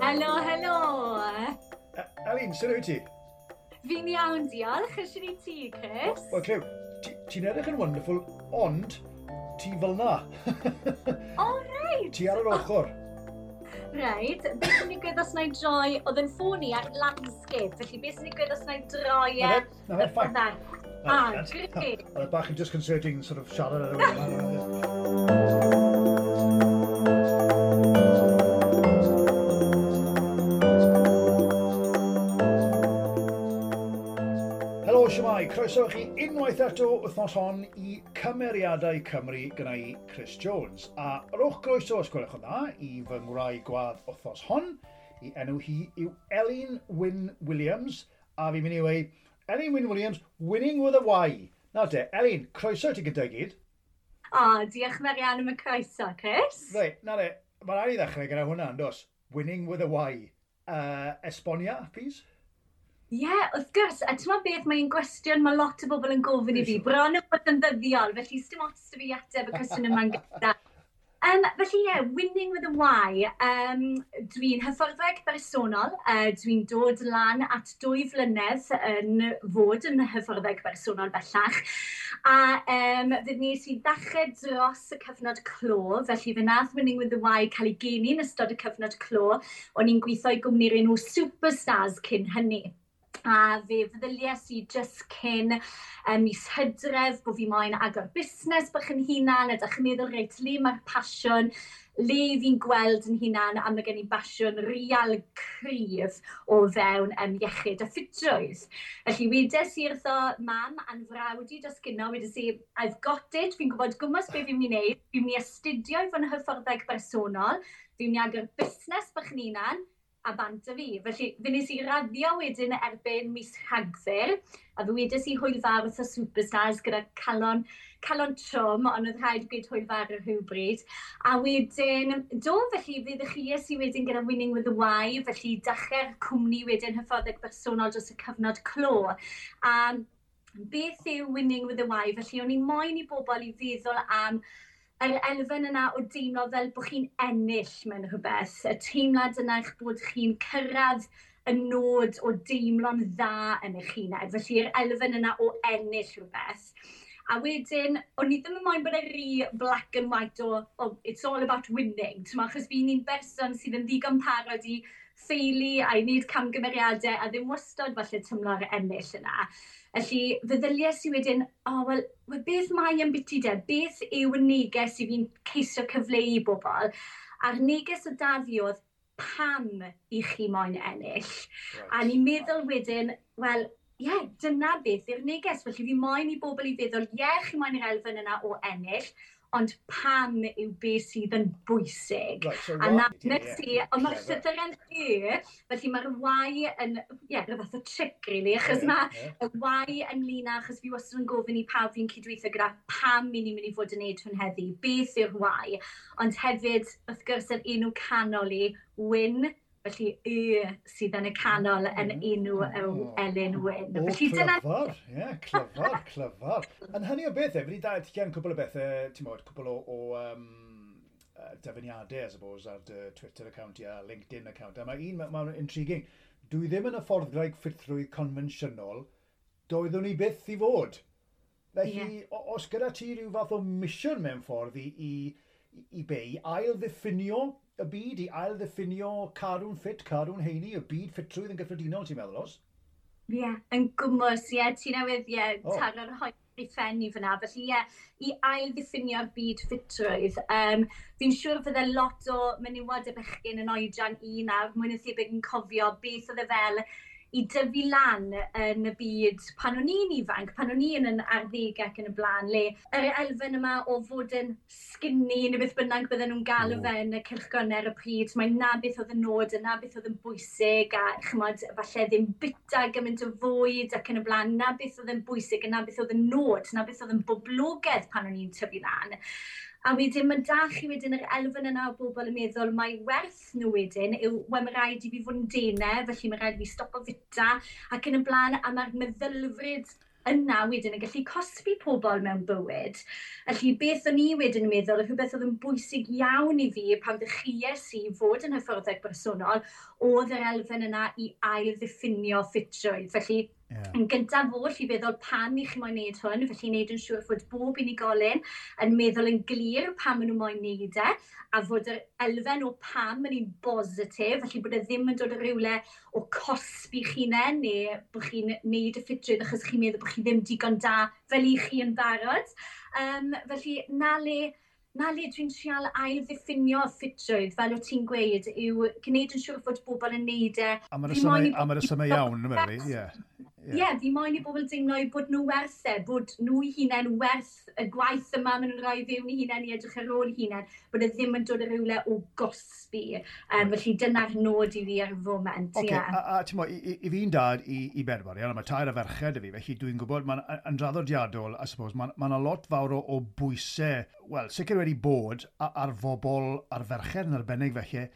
Helo, helo! Alin, sy'n rwyt ti? Fi'n iawn, diolch. Ysyn i ti, Chris? Wel, Clew, ti'n edrych yn wonderful, ond ti fel na. o, reit! Ti ar yr ochr. Reit, beth sy'n digwydd os na i droi, oedd yn ffôn i ar landscape, felly beth sy'n digwydd os na i droi e... Na fe, na fe, Ah, great. Oedd bach yn disconcerting sort of siarad ar y wema. Shemai, croeso chi Unwaith eto wythnos hon i cymeriadau Cymru gyda i Chris Jones. A rwch groeso os gwelwch yn dda i fy ngwrau gwadd wythnos hon. I enw hi yw Elin Wyn Williams. A fi'n mynd i wei, Elin Wyn Williams, winning with a Y. Na de, Elin, croeso ti gyda gyd. O, oh, diolch yn fawr iawn am y croeso, Chris. Reit, na de, mae'n rhaid i ddechrau gyda hwnna, dos. Winning with a Y. Uh, Esbonia, please. Ie, yeah, wrth gwrs, a ti'n beth mae'n gwestiwn mae lot o bobl yn gofyn i fi, bron o bod yn ddyddiol, felly sdim ots fi ateb y cwestiwn yma'n gyda. Um, felly ie, yeah, Winning with a Y, um, dwi'n hyfforddeg bersonol, uh, dwi'n dod lan at dwy flynedd yn fod yn hyfforddeg bersonol bellach, a um, fydd nes i ddechrau dros y cyfnod clo, felly fe nath Winning with a Y cael ei geni yn ystod y cyfnod clo, o'n i'n gweithio i gwmni'r enw Superstars cyn hynny a fe feddylies i just cyn um, mis hydref bod fi moyn agor busnes bych yn hunan a dych chi'n meddwl reit le mae'r pasiwn le fi'n gweld yn hunan a mae gen i basiwn real cryf o fewn um, iechyd a ffitrwydd. Felly wedes i wrtho mam a'n frawd i dros gyno, wedes i, I've got it, fi'n gwybod gwmws beth fi'n mynd i wneud, fi'n mynd i astudio i fod yn hyfforddeg bersonol, fi'n mynd i agor busnes bych yn hunan, a bant y fi. Felly, fe nes i raddio wedyn erbyn mis Rhagfyr, a fe wedes i hwylfar wrth y Superstars gyda calon, calon trwm, ond oedd rhaid gwyd hwylfar ar hwbryd. A wedyn, do felly, fe ddechreuais i wedyn gyda Winning with the Y, felly dachrau'r cwmni wedyn hyfforddeg bersonol dros y cyfnod clo. A beth yw Winning with the Y? Felly, o'n i moyn i bobl i feddwl am yr elfen yna o deimlo fel bod chi'n ennill mewn rhywbeth, y teimlad yna eich bod chi'n cyrraedd y nod o deimlo'n dda yn eich huned. Felly'r elfen yna o ennill rhywbeth. A wedyn, o'n i ddim yn moyn bod e rhi black and white o, o it's all about winning. Tyma, achos fi'n un berson sydd yn ddigon parod i ffeili a i wneud camgymeriadau a ddim wastad falle tymlo'r ennill yna. Felly, feddyliau sydd wedyn, o, oh, wel, well, beth mae yn biti de? Beth yw y neges i fi'n ceisio cyfleu i bobl? A'r neges o da fi oedd pam i chi moyn ennill. Right. A ni'n meddwl wedyn, wel, ie, yeah, dyna beth yw'r neges. Felly fi moyn i bobl i feddwl, ie, yeah, chi moyn yr elfen yna o ennill, ond pan yw beth sydd yn bwysig. Right, so a na nes i, ond mae'r llythyr yn y, felly mae'r wai yn, ie, yeah, rhywbeth o trick, really, achos yeah, mae yeah. y wai yn â, achos fi wastad yn gofyn i pawb fi'n cydweithio gyda pam mi ni'n mynd i fod yn neud hwn heddi, beth yw'r wai, ond hefyd, wrth gwrs, yr enw canol i, win, Felly y sydd yn y canol yn mm. enw yw Elin Wyn. O, Felly, clyfar, ie, yeah, clyfar, clyfar. Yn hynny o beth, wedi dau gen cwbl o bethau, ti'n modd, cwbl o, o um, dyfyniadau, I suppose, ar dy Twitter account a LinkedIn account. A mae un, mae'n ma intriguing. Dwi ddim yn y ffordd graig ffithrwy confensiynol, doeddwn ni byth i fod. Felly, yeah. os gyda ti rhyw fath o misiwn mewn ffordd i, i, i be, i ail ddiffinio y byd i ail-ddiffinio carwn ffit, carwn heini, y byd ffitrwydd yn gyffredinol, ti'n meddwl, os? Ie, yeah, yn gwmwys, ie, yeah, ti newydd, ie, yeah, oh. taro'r hoi i ffenni fyna. Felly ie, yeah, i ail-ddiffinio'r byd ffitrwydd. Um, fi'n siŵr fydde lot o menywod y bechgyn yn oedran i nawr, mwyn y thebyg yn cofio beth oedd e fel i dyfu lan yn y byd pan o'n i'n ifanc, pan o'n i'n yn arddeg ac yn y blaen, le yr elfen yma o fod yn skinny neu beth bynnag bydden nhw'n galw mm. fe yn y cylchgoner y pryd, mae na beth oedd yn nod, na beth oedd yn bwysig a chymod, falle ddim bita gymaint o fwyd ac yn y blaen, na beth oedd yn bwysig, na beth oedd yn nod, na beth oedd yn boblogaidd pan o'n i'n tyfu lan. A wedyn mae da chi wedyn yr elfen yna o bobl yn meddwl mae werth nhw wedyn yw, wel mae rhaid i fi fod yn denau, felly mae rhaid i fi stopo fita ac yn y blaen, a mae'r meddylfryd yna wedyn yn gallu cosbi pobl mewn bywyd. Felly beth o'n i wedyn yn meddwl, rhywbeth oedd yn bwysig iawn i fi pan ddechreues i fod yn hyfforddeg bersonol, oedd yr elfen yna i ail-ddiffinio ffitrwydd. Felly, Yeah. Yn gyntaf fod, i feddwl pan i chi moyn wneud hwn, felly wneud yn siŵr fod bob unigolyn yn meddwl yn glir pam maen nhw moyn wneud e, a fod yr elfen o pam yn un bositif, felly bod e ddim yn dod o rywle o cosbi ch'unain, e, neu bod chi'n wneud y ffitrwydd achos chi'n meddwl bod chi ddim digon da fel i chi yn barod. Um, felly, na le na le dwi'n trial ail-ddiffinio ffitrwydd, fel o ti'n gweud, yw gwneud yn siŵr fod bobl yn neud e. A mae'r ysymau iawn, yn meddwl, ie. Ie, yeah. yeah, fi moyn i bobl deimlo i bod nhw werth e, bod nhw i hunain werth y gwaith yma maen nhw'n rhoi fewn i hunain i edrych ar ôl i hunain, bod e ddim yn dod o rywle o gosbi. Um, felly dyna'r nod i fi ar y foment. Okay. Yeah. A, a ti'n mo, i, i fi'n dad i, i Berbar, iawn, mae tair a ferched y fi, felly dwi'n gwybod, mae'n yn draddodiadol, I suppose, mae'n ma, lot fawr o, o bwysau, wel, sicr wedi bod ar fobl, ar ferched yn arbennig felly,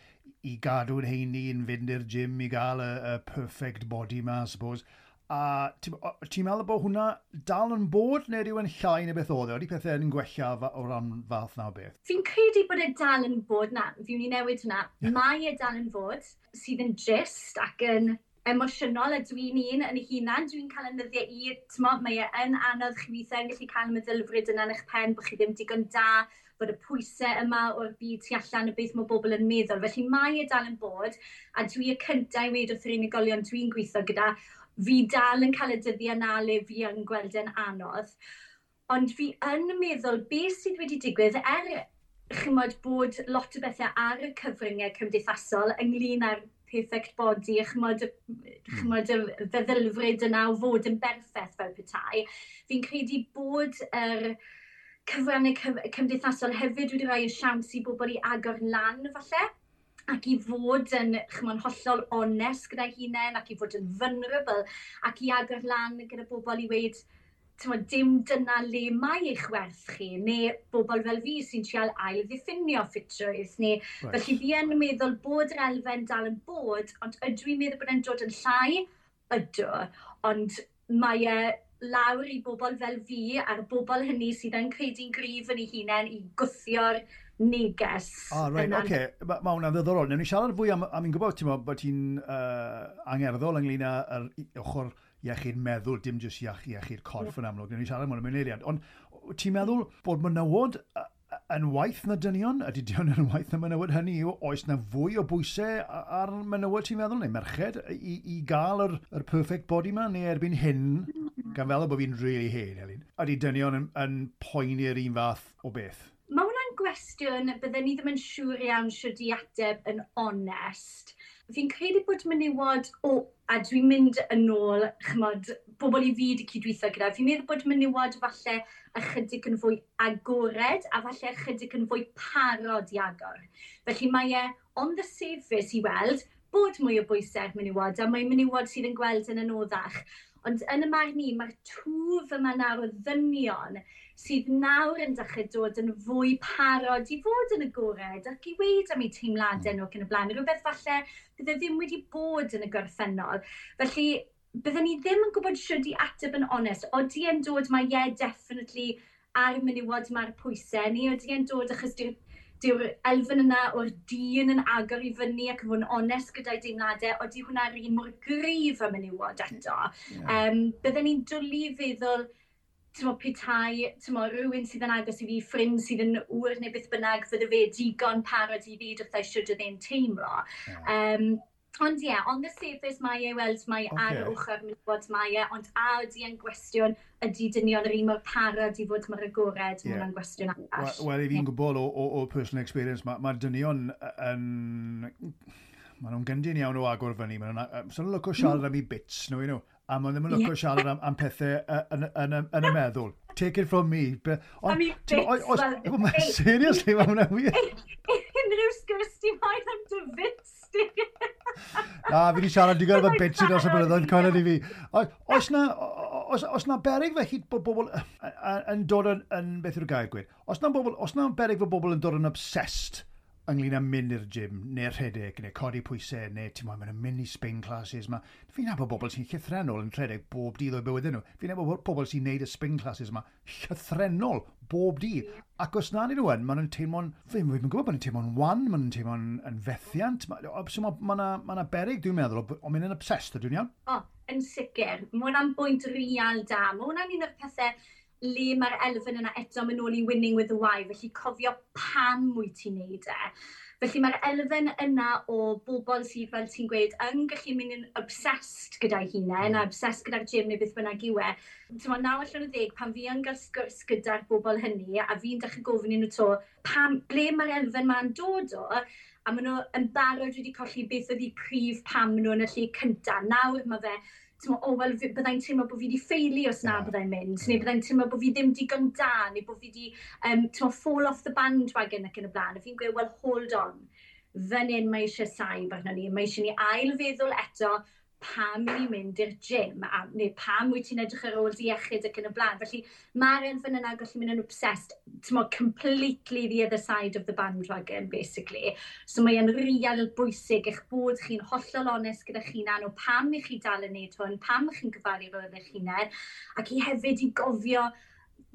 i gadw'n heini yn fynd i'r gym i gael y, y perfect body ma, I suppose A ti'n meddwl bod hwnna dal yn bod neu rhywun llai neu beth oedd e? Oeddi pethau yn gwella o ran fath na o beth? Fi'n credu bod e dal yn bod na. Fi'n ni newid hwnna. Mae e dal yn bod sydd yn drist ac yn emosiynol a dwi'n un yn ei hunan, dwi'n cael yn ddyddiau i, tymo, mae e yn anodd chi weithiau yn gallu cael meddylfryd yna yn eich pen bod chi ddim digon da, bod y pwysau yma o'r byd tu allan y beth mae bobl yn meddwl. Felly mae e dal yn bod, a dwi y cyntaf i wedi wrth yr unigolion dwi'n gweithio gyda, fi dal yn cael y dyddiau na le fi yn gweld yn anodd. Ond fi yn meddwl beth sydd wedi digwydd er chymod bod lot o bethau ar y cyfryngau cymdeithasol ynglyn â'r perfect body, chymod, chymod y feddylfryd yna o fod yn berffaith fel petai. Fi'n credu bod yr er cyfrannau cymdeithasol hefyd wedi rhoi y siawns i bobl i agor lan falle ac i fod yn chymon, hollol onest gyda'i hunain ac i fod yn vulnerable ac i agor lan gyda bobl i weid tyma, dim dyna le mae eich werth chi neu bobl fel fi sy'n trial ail ddiffinio ffitrwydd neu right. felly fi yn meddwl bod yr elfen dal yn bod ond ydw i'n meddwl bod e'n dod yn llai? Ydw ond mae e lawr i bobl fel fi a'r bobl hynny sydd yn credu'n gryf yn ei hunain i gwthio'r neges. O, oh, right, oce. Okay. Mae ma hwnna'n ddiddorol. Newn ni siarad fwy am, am i'n gwybod, ti'n bod ti'n uh, angerddol ynglyn â'r ochr iechyd meddwl, dim jyst iech, iechyd corff yn amlwg. Newn ni siarad am hwnna'n eiliad. Ond ti'n meddwl bod menywod yn waith na dynion? Ydy dynion yn waith na menywod hynny? Oes na fwy o bwysau ar menywod ti'n meddwl, neu merched, i, i gael yr, yr perfect body ma, neu erbyn hyn, gan fel bod fi'n really hen, Elin. Ydy dynion yn, yn poeni'r un fath o beth? gwestiwn byddwn ni ddim yn siŵr iawn sydd i ateb yn onest. Fi'n credu bod menywod, o, oh, a dwi'n mynd yn ôl, chymod, bobl i fi wedi cydweithio gyda, fi'n meddwl bod menywod falle ychydig yn fwy agored a falle ychydig yn fwy parod i agor. Felly mae e on the surface i weld bod mwy o bwysau menywod a mae menywod sydd yn gweld yn anoddach. Ond yn y marn ni, mae'r twf yma nawr o ddynion sydd nawr yn dechrau dod yn fwy parod i fod yn y gored ac i weid am eu teimladau nhw ac yn y blaen. Rhywbeth falle bydde ddim wedi bod yn y gorffennol. Felly, byddwn ni ddim yn gwybod sydd i ateb yn onest. Odi e'n dod, mae ie, yeah, definitely, ar menywod mae'r pwysau ni. Odi e'n dod achos di'r dyw'r elfen yna o'r dyn yn agor i fyny ac yn fod yn onest gyda'i deimladau, oeddi hwnna'r un mor gryf am menywod eto. Yeah. Um, bydden ni'n dwlu feddwl, tymo, petai, tymo, rhywun sydd yn agos i fi, ffrind sydd yn wr neu beth bynnag, fydde fe digon parod i fi wrth eisiau dydyn teimlo. Yeah. Um, Ond ie, yeah, on the surface mae e, weld mae okay. ar ochr mynd bod mae e, ond a ydy yn gwestiwn ydy dynion yr un mor parod i fod mor agored, yeah. mae'n gwestiwn arall. Wel, well, i fi'n yeah. gwybod o, o, o personal experience, mae'r ma dynion yn... Mae nhw'n gyndyn iawn o agor fyny. Mae nhw'n lwco siarad mm. am i bits nhw, you know. A mae ddim yn lwco siarad am, am pethau yn, yn, yn, y meddwl. Take it from me. Be, Am i bits. Seriously, mae hwnna'n wir. Unrhyw sgwrs di moyn am dy bits. Na, fi wedi siarad digon efo bitchy dros y blynyddoedd coelon i fi. Oes na, os, os na berig fe felly bod bobl yn dod yn, yn beth yw'r gair gwir? Os na, bobl, os na berig fe bobl yn dod yn obsessed ynglyn â mynd i'r gym, neu rhedeg, neu codi pwysau, neu ti'n mwyn, mae'n mynd i spin classes yma. Fi'n nabod bobl sy'n llythrenol yn rhedeg bob dydd o'i bywyd nhw. Fi'n nabod bobl sy'n neud y spin classes yma llythrenol bob dydd. Ac os na ni nhw yn, maen nhw'n teimlo'n, fi'n gwybod, bod nhw'n teimlo'n wan, maen nhw'n teimlo'n yn fethiant. So ma, yna ma, na berig, dwi'n meddwl, ond mae'n obsessed, dwi'n iawn? O, yn sicr. Mae hwnna'n bwynt real da. Mae hwnna'n un o'r pethau le mae'r elfen yna eto mynd ôl i winning with the why, felly cofio pam wyt ti'n neud e. Felly mae'r elfen yna o bobl sydd, fel ti'n gweud, yn gallu mynd yn obsessed gyda'i hunain, hmm. a obsessed gyda'r gym neu beth bynnag yw e. Ti'n meddwl, naw allan o ddeg, pan fi yn gael sgwrs gyda'r bobl hynny, a fi'n dechrau gofyn i nhw to, pam, ble mae'r elfen ma'n dod o, a maen nhw yn barod wedi colli beth oedd eu prif pam nhw yn y lle cyntaf. Nawr mae fe o, oh, wel, byddai'n teimlo bod fi wedi ffeili os na yeah. byddai'n mynd, yeah. neu byddai'n teimlo bod fi ddim digon da, neu bod fi wedi um, fall off the bandwagon ac yn y blaen. A fi'n gweud, wel, hold on, fan hyn mae eisiau saib arno ni, mae eisiau ni ail feddwl eto, pam i mynd i'r gym, a, neu pam wyt ti'n edrych ar ôl iechyd ac yn y blaen. Felly mae'r elfen yna gallu mynd yn obsessed, ti'n modd, completely the other side of the bandwagon, basically. So mae'n real bwysig eich bod chi'n hollol onest gyda chi'n o pam i chi dal yn neud hwn, pam chi'n gyfalu fel eich hunan, er, ac i hefyd i gofio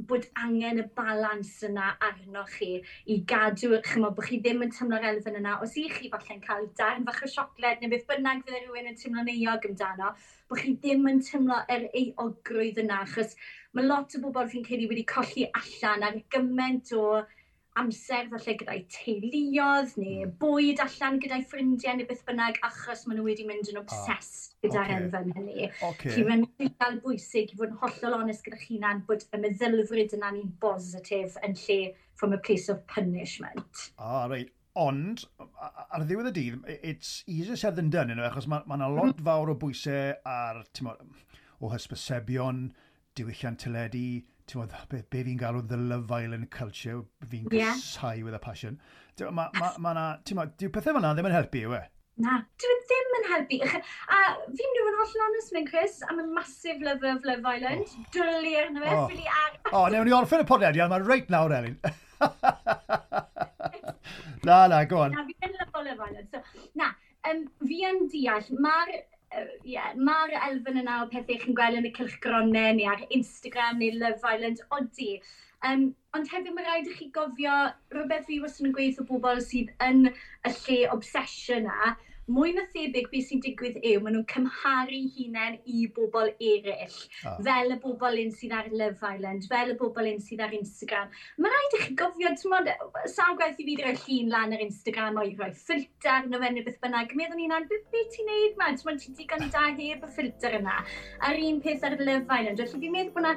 bod angen y balans yna arnoch chi i gadw, chymod, bod chi ddim yn tymlo'r elfen yna. Os i chi falle'n cael darn fach o siocled neu beth bynnag fydde rhywun yn tymlo'n eog amdano, bod chi ddim yn tymlo yr eogrwydd yna, achos mae lot o bobl fi'n credu wedi colli allan ar gymaint o amser falle gyda'i teuluodd neu hmm. bwyd allan gyda'i ffrindiau neu beth bynnag achos maen nhw wedi mynd yn ah, obsessed ah, gyda'r okay. elfen hynny. Okay. Felly mae'n rhaid bwysig i fod yn hollol onest gyda'ch hunan bod y meddylfryd yna ni'n bositif yn lle from a place of punishment. Ah, right. Ond, ar ddiwedd y dydd, it's easier said than done, you know, achos mae yna lot mm-hmm. fawr o bwysau ar, ti'n o hysbysebion, diwylliant teledu, ti'n be, be fi'n galw the Love Island culture, fi'n yeah. casau with a passion. Mae ma, ma, ma na, ti'n ma, dyw pethau fel na ddim yn helpu, yw e? Na, dyw e ddim yn helpu. A fi'n dwi'n holl honest mewn, Chris, am y massive lover of Love Island. Oh. Dwli arno fe, oh. ffili ar... o, oh, newn ni orffen y podlediad, mae'n reit nawr, Elin. na, na, go on. Na, fi'n lyfo Love Island. So, na, um, fi yn deall, mae'r yeah, mae'r elfen yna o pethau chi'n gweld yn y cylchgronau neu ar Instagram neu Love Island, odi. Um, ond hefyd mae rhaid i chi gofio rhywbeth fi wastad yn gweithio pobl sydd yn y lle obsession na, mwy na thebyg beth sy'n digwydd yw, maen nhw'n cymharu hunain i bobl eraill. Oh. Fel y bobl un sydd ar Love Island, fel y bobl un sydd ar Instagram. Mae'n rhaid i chi gofio, ti'n modd, sa'n gwaith i fi ddre'r llun lan ar Instagram o'i rhoi ffilter yn o beth bynnag. Meddwn ni'n beth be ti'n neud ma? Ti'n modd, ti'n digon i da heb y ffilter yna. A'r un peth ar Love Island. Felly fi'n meddwl bod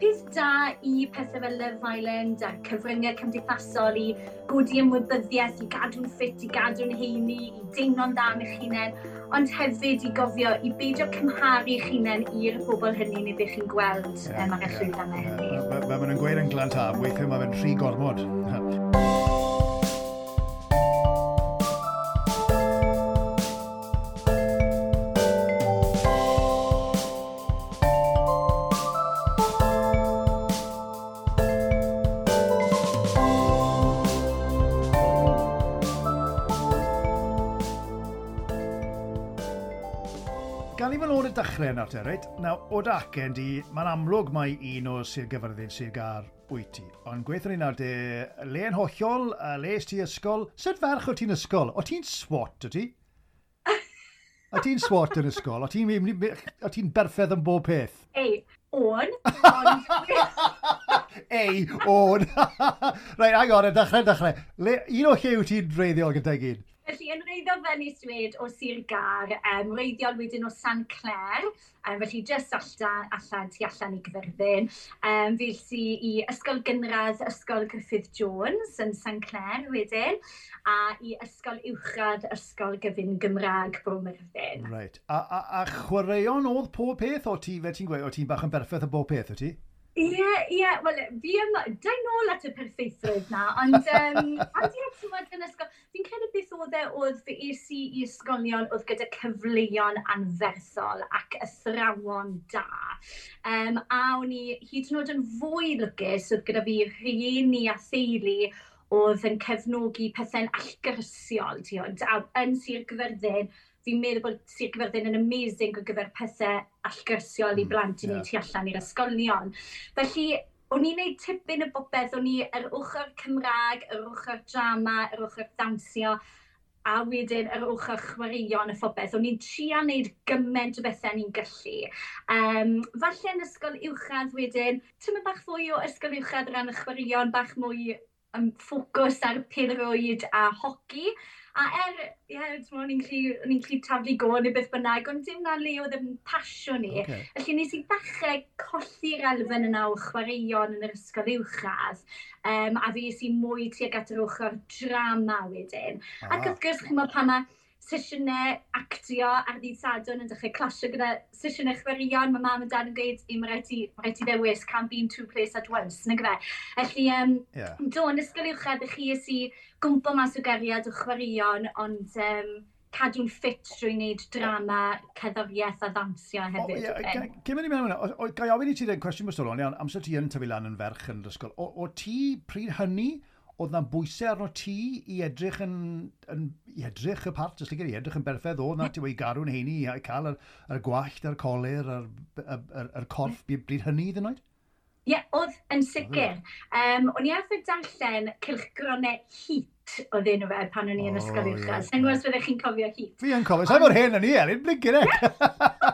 peth da i pethau fel Love Island a cyfryngau cymdeithasol i godi ymwybyddiaeth, i gadw'n ffit, i gadw'n heini, i deimlo'n dda am eich hunain, ond hefyd i gofio i beidio cymharu eich hunain i'r bobl hynny neu beth chi'n gweld yeah, um, ar y llwyfannau yeah, hynny. ma, ma nhw'n gweud yn glantaf, weithiau mae fe'n rhy gormod. dechrau nawr te, reit? Naw, o dacen di, mae'n amlwg mae un o Sir Gyfyrddin sy'n Gar bwyty. Ond gweithio ni nawr de, le yn hollol, a le ti ysgol, sut ferch o ti'n ysgol? O ti'n swat o ti? O ti'n swat yn ysgol? O ti'n berffedd yn bob peth? Ei, o'n. Ei, o'n. Rhaid, agor, e, dechrau, dechrau. Le, un o lle yw ti'n dreiddiol gyda'i gyd? Felly, yn reiddo fyny swed o Sir Gar, um, reiddiol wedyn o San Clair, um, felly jyst allan, allan tu allan i Gyferddin. Um, Fel si i Ysgol Gynradd Ysgol Griffith Jones yn San Clair wedyn, a i Ysgol Uwchradd Ysgol Gyfyn Gymraeg Bromyrddin. Right. A, a, a chwaraeon oedd pob peth o ti, fe ti'n gweud, o ti'n bach yn berffaith o bob peth o ti? Ie, ie, wel, e, fi yma, dau nôl at y perffeithrwydd na, ond um, a ti'n edrych yn ysgol, fi'n credu beth oedd e oedd fy es i i ysgolion oedd gyda cyfleon anferthol ac athrawon da. Um, a o'n i hyd yn oed yn fwy lwcus oedd gyda fi rhieni a theulu oedd yn cefnogi pethau'n allgyrsiol, ti'n a yn Sir Gyferddin, fi'n meddwl bod Sir Gyfyrddin yn amazing o gyfer pethau allgyrsiol mm, i blant i yeah. tu allan i'r ysgolion. Felly, o'n i'n neud tipyn y bobeth, o'n i yr ochr Cymraeg, yr ochr drama, yr ochr dawnsio, a wedyn yr ochr chwaraeon y phobeth. O'n i'n trio wneud gymaint o bethau ni'n gallu. Um, falle yn ysgol uwchradd wedyn, tymyn bach fwy o ysgol uwchradd ran y chwaraeon, bach mwy um, ffocws ar pêl-roed a hoci. A er, ie, yeah, o'n i'n clu taflu gôn neu beth bynnag, ond dim na le oedd yn pasio ni. Okay. Felly nes i ddechrau colli'r elfen yna o chwaraeon yn yr ysgol uwchradd, um, a fi sy'n mwy tuag at yr ochr drama wedyn. Ah. Ac wrth gwrs, chi'n meddwl pa mae sesiynau actio ar ddydd sadwn yn dechrau clasio gyda sesiynau chwaraeon. Mae mam a dad yn gweud, i mae rhaid i ddewis, can't be in two places at once, nag fe. Felly, um, yeah. do, yn ysgol uwchradd, chi ys i gwmpo mas o geriad o chwaraeon, ond um, cadw'n ffit drwy wneud drama, cerddoriaeth a ddamsio hefyd. Oh, yeah, Gym yn i mewn hwnna, gai ofyn i ti ddweud cwestiwn bwstolon iawn, amser ti yn tyfu lan yn ferch yn yr ysgol, o, o ti pryd hynny, oedd na bwysau arno ti i edrych yn, yn i edrych y part, yslig i edrych yn berffedd, oedd na ti wedi garw'n heini i cael yr, yr gwallt, yr colir, yr, yr, yr, yr corff, bryd hynny iddyn nhw? Ie, yeah, oedd yn sicr. Um, mm-hmm. o'n i arfer darllen cylchgronau hit o ddyn nhw fe pan o'n i yn oh, ysgol uwchradd. Sa'n gwrs byddech chi'n cofio hit. Fi yn cofio. Sa'n fod hen yn i, Elin, blinkin ec.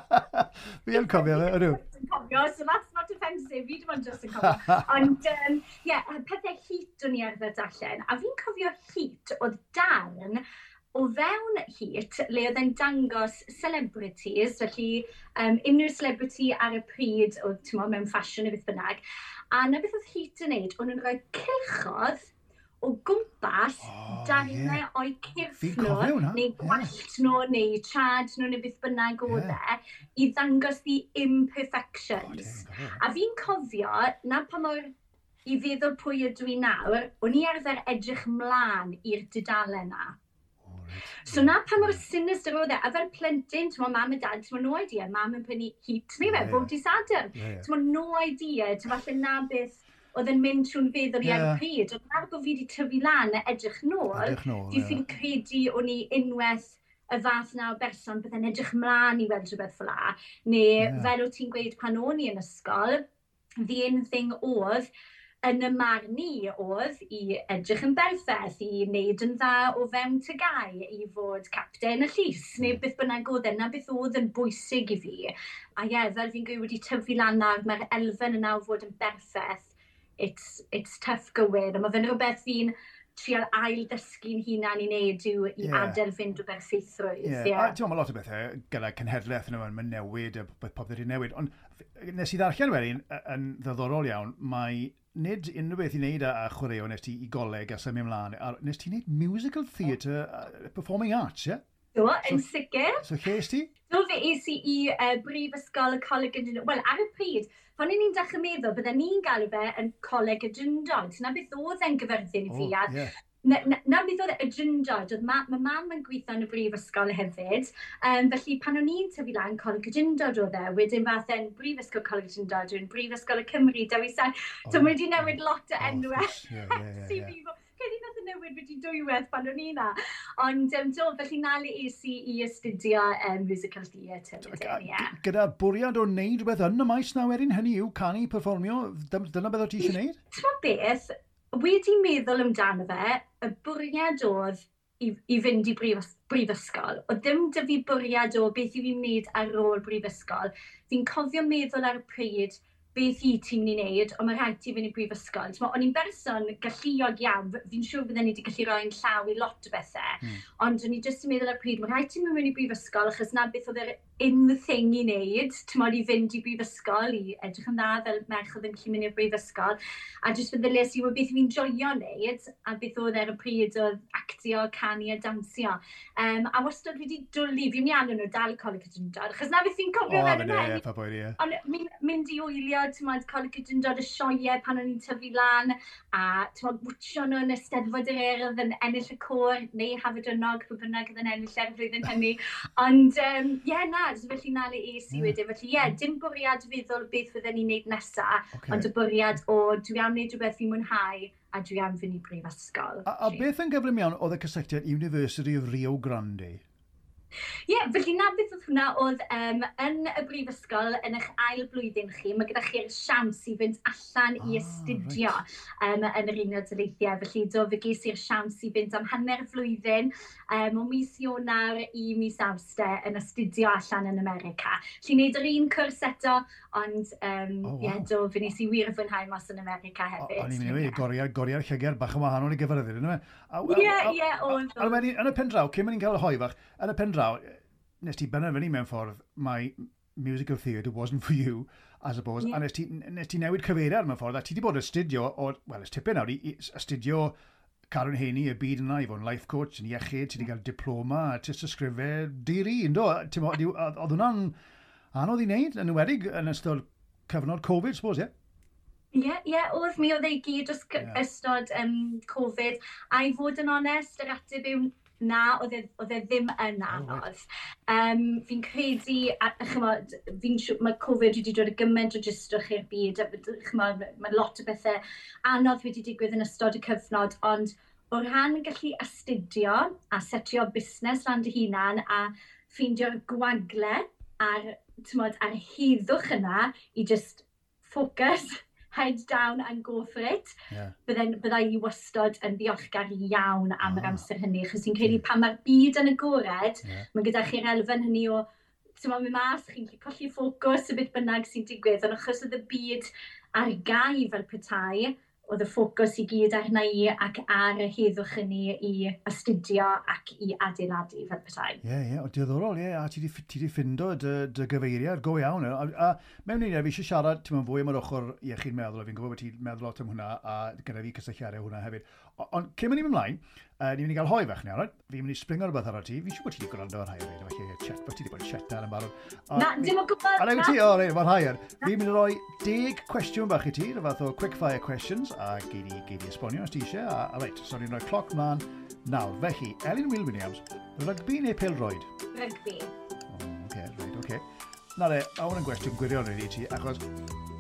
Fi yn cofio, fe, ydw. Cofio, so that's not offensive. Fi dim ond just yn cofio. Ond, ie, um, yeah, pethau hit o'n i arfer darllen. A fi'n cofio hit oedd darn o fewn hit le oedd e'n dangos celebrities, felly um, unrhyw celebrity ar y pryd o mo, mewn ffasiwn neu beth bynnag. A na beth oedd hit yn neud, o'n nhw'n rhoi cilchodd o gwmpas oh, darnau yeah. o'i cyrff nhw, neu gwallt yeah. nhw, neu trad nhw, neu beth bynnag o yeah. i ddangos the imperfections. Oh, a fi'n cofio, na pa mor i feddwl pwy ydw i nawr, o'n i arfer edrych mlaen i'r dudalen na So na pa mor sinister oedd e, a fel plentyn, ti'n mam a dad, ti'n no idea, mam yn prynu heat ni fe, bod di sadr. Ti'n no idea, ti'n falle na beth oedd yn mynd trwy'n feddwl yeah. i ar pryd. Oedd nawr bod fi wedi tyfu lan a edrych nôl, di fi'n yeah. credu o'n i unwaith y fath na o berson byddai'n edrych mlaen i weld rhywbeth fel la, neu yeah. fel o ti'n gweud pan o'n i yn ysgol, the in thing oedd, yn y marn i oedd i edrych yn berffaith, i wneud yn dda o fewn tygau, i fod capten y llys, hmm. neu beth bynnag oedd e, yna, beth oedd yn bwysig i fi. A ie, fel fi'n gwy wedi tyfu lan nawr, mae'r elfen yna o fod yn berffaith, it's, it's tough gywir, a mae fe'n rhywbeth fi'n trial ail dysgu'n hunan i wneud yw i yeah. adael aderfyn drwy berffeithrwydd. Yeah. Yeah. Ti'n ma lot o bethau gyda cenhedlaeth yna, mae'n newid a beth popeth wedi newid. Ond nes i ddarllen wedyn yn ddiddorol iawn, mae nid unrhyw beth i wneud â chwaraeo nes ti i goleg a symud ymlaen, a nes ti wneud musical theatre, uh, performing arts, ie? Yeah? Do, so, yn sicr. So, lle ys ti? Do, fe es i i uh, Brifysgol y Coleg yn Wel, ar y pryd, pan o'n i'n dechrau meddwl, bydden ni'n galw fe yn Coleg y Dyndod. Na beth oedd e'n gyfyrddin i fi. Oh, yeah na, beth oedd y drindod, oedd ma, ma mam yn gweithio yn y brifysgol hefyd, um, felly pan o'n i'n tyfu lan coleg y drindod oedd e, wedyn fath e'n brifysgol coleg y drindod, yw'n brifysgol y Cymru, Dewisan, oh, so mae wedi newid lot o oh, enwau. Yeah, yeah, yeah, yeah. yeah. Cedi nath y newid wedi dwywedd pan o'n i na. Ond um, do, felly na le es i i astudio um, musical theatre. Gyda bwriad o wneud rhywbeth yn y maes na werin hynny yw canu, performio, dyna beth o ti eisiau wneud? Ti'n beth, wedi meddwl amdano fe, y bwriad oedd i, i fynd i brif, brifysgol. O ddim dy fi bwriad o beth i fi'n wneud ar ôl brifysgol. Fi'n cofio meddwl ar y pryd beth i ti'n mynd i wneud, ond mae rhaid ti fynd i brifysgol. O'n i'n berson galluog iawn, fi'n siŵr bydden ni wedi gallu rhoi'n llaw i lot o bethau, mm. ond o'n i jyst yn meddwl ar pryd, mae rhaid ti'n mynd i brifysgol, achos na beth oedd yr in the thing i wneud, ti'n modd i fynd i brifysgol, i edrych yn dda fel merch oedd yn cyn mynd i'r brifysgol, a jyst feddylis i wedi beth fi'n joio wneud, a beth oedd er y pryd oedd actio, canu a dansio. Um, a wastad wedi dwlu, fi'n iawn nhw dal i coleg y dyndod, achos na beth fi'n cofio oh, fel yna. Pa bwyd, ie. Ond mynd i wylio, ti'n modd coleg y dyndod y sioiau pan o'n i'n tyfu lan, a ti'n modd wwtio nhw yn esteddfod yr erdd yn ennill y cwr, neu hafod ynog, pwy bynnag yn ennill er flwyddyn hynny. Ond, ie, um, yeah, na, bwriad, felly na le es i hmm. wedyn. Felly ie, yeah, dim bwriad feddwl beth fydden ni'n neud nesaf, okay. ond y bwriad o dwi am wneud rhywbeth fi'n mwynhau a dwi am fynd i brifysgol. A, a beth yn gyflym iawn oedd y cysylltiad University of Rio Grande? Ie, yeah, felly na beth oedd hwnna oedd um, yn y brifysgol yn eich ail blwyddyn chi, mae gyda chi'r siams i fynd allan ah, i astudio right. um, yn yr Unol Daleithiau. Felly do fe ges i'r siams i fynd am hanner flwyddyn um, o mis Ionar i mis Awster yn astudio allan yn America. Felly wneud yr un cwrs eto, ond um, oh, wow. yeah, do fe nes i wir fwynhau mas yn America hefyd. O'n i'n mynd ei goriau'r goriau'r llygar bach yn wahanol i gyferyddir. Ie, ie, oedd. Yn y pen draw, cyn mynd i'n cael y hoi fach, yn y pen draw, law, nes ti bynna fyny mewn ffordd, mae musical theatre wasn't for you, I suppose, yeah. a nes ti, nes ti newid cyfeiriad mewn ffordd, a ti wedi bod astudio, o, wel, ystipyn nawr, i astudio Karen Haney y byd yna i fod yn life coach yn iechyd, ti wedi cael diploma, ti wedi ysgrifau diri, ynddo? Oedd hwnna'n anodd i wneud, yn ywedig yn ystod cyfnod Covid, suppose, ie? Yeah? Ie, yeah, ie, yeah, oedd mi oedd ei gyd os yeah. ystod um, Covid. A i fod yn onest, yr ateb yw na, oedd e, oedd e ddim yn anodd. Um, fi'n credu, a chymod, fi'n mae Covid wedi dod y gymaint o gystwch i'r byd, a chymod, mae lot o bethau anodd wedi digwydd yn ystod y cyfnod, ond o rhan gallu astudio a setio busnes lan dy hunan a ffeindio'r gwagle ar, tmod, ar heddwch yna i just ffocws head down and go for it, yeah. bydden, bydda i wastod yn ddiolchgar iawn am yr oh. amser hynny. Chos ti'n credu pan mae'r byd yn agored, yeah. mae gyda chi'r elfen hynny o ti'n mynd mas, chi'n gallu colli ffocws y beth bynnag sy'n digwydd, ond achos oedd y byd ar gau fel petai, oedd y ffocws i gyd arna i ac ar y heddwch yn ni i astudio ac i adeiladu fel petai. Ie, yeah, ie, yeah, o diddorol, ie, yeah. a ti wedi ffindo dy, dy gyfeiriad go iawn. A, a mewn un fi eisiau siarad, ti'n mynd fwy am yr ochr iechyd meddwl, a fi'n gwybod bod ti'n meddwl lot am hwnna, a gyda fi cysylltiadau hwnna hefyd. Ond cyn mynd i ymlaen, Uh, ni'n mynd i gael hoi fach ni, alright? Fi'n mynd i springo rhywbeth ar ti. Fi'n siŵr bod ti wedi gwrando ar hai'r felly chat, bod ti wedi bod yn chat ar yn barod. Na, dim o gwybod. A newid ti, o rei, mae'n hai'r. Fi'n mynd i roi deg cwestiwn bach i ti, rhyw fath o quick fire questions, a gei di, gei di esbonio os ti eisiau. A, a reit, so ni'n rhoi cloc mlaen nawr. Felly, Elin Will Williams, rygbi neu pelroed? Rygbi. O, oh, okay, right, okay. Na re, a hwn yn gwestiwn gwirion i ti, achos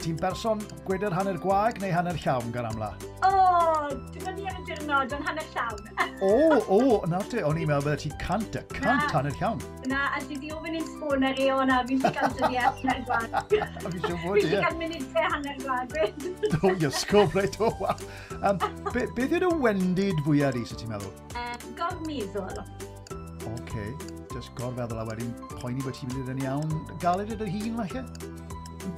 Ti'n berson gwydr hanner gwag neu hanner llawn gan amla? O, oh, dim ond i ar y dirnod yn hanner llawn. o, o, oh, na ti, o'n i'n meddwl bydde ti cant, y cant na, hanner llawn. Na, a ti di ofyn i'n sbon ar ei o na, fi'n ti gael dyddi hanner gwag. Fi'n siŵr bod. Fi'n ti gael munud te hanner gwag. O, iasgob, reit, o, waw. Um, be, beth yw'r wendid fwyaf di, sy'n ti'n meddwl? Um, gormeddwl. Oce, okay. just gorfeddwl a wedyn poeni bod ti'n mynd i'n iawn. Galed ydy'r hun, falle?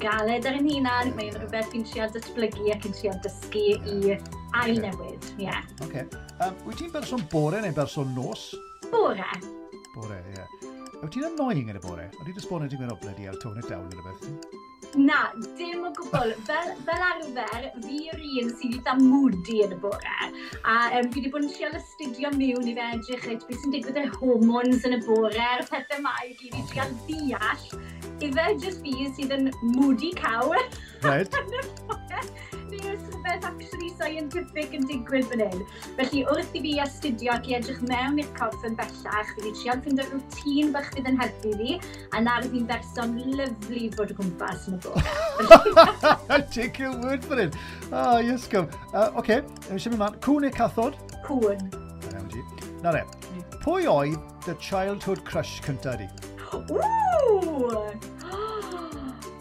galed ar ein hunan, mae'n rhywbeth fi'n trio datblygu ac yn trio dysgu i ail newid, ie. Yeah. Okay. Um, wyt ti'n berson bore neu berson nos? Bore. Bore, ie. Yeah. Wyt ti'n annoying yn y bore? O'n i'n esbonio ti'n gwneud o bledi ar tone it down yn y beth? Na, dim o gwbl. Fel, fel arfer, fi yw'r un sydd eitha moody yn y bore. A um, fi wedi bod yn trial astudio mewn i fe edrych at beth sy'n digwydd y hormones yn y bore, a'r pethau mae i gyd i trial ddeall I Ife jyst fi sydd yn moody cow. Right. Neu oes rhywbeth actually scientific yn digwydd fan hyn. Felly wrth i fi astudio ac i edrych mewn i'r corff yn bellach, fi wedi trial ffind y rwtîn bach fydd yn helpu fi, a nawr fi'n berson lyflu fod o gwmpas yn y bore. Take your word for it. Ah, oh, yes, go. Uh, OK, okay. eisiau mynd man. Cwn neu cathod? Cwn. Na, Na re. Pwy oedd the childhood crush cyntaf di? Ww!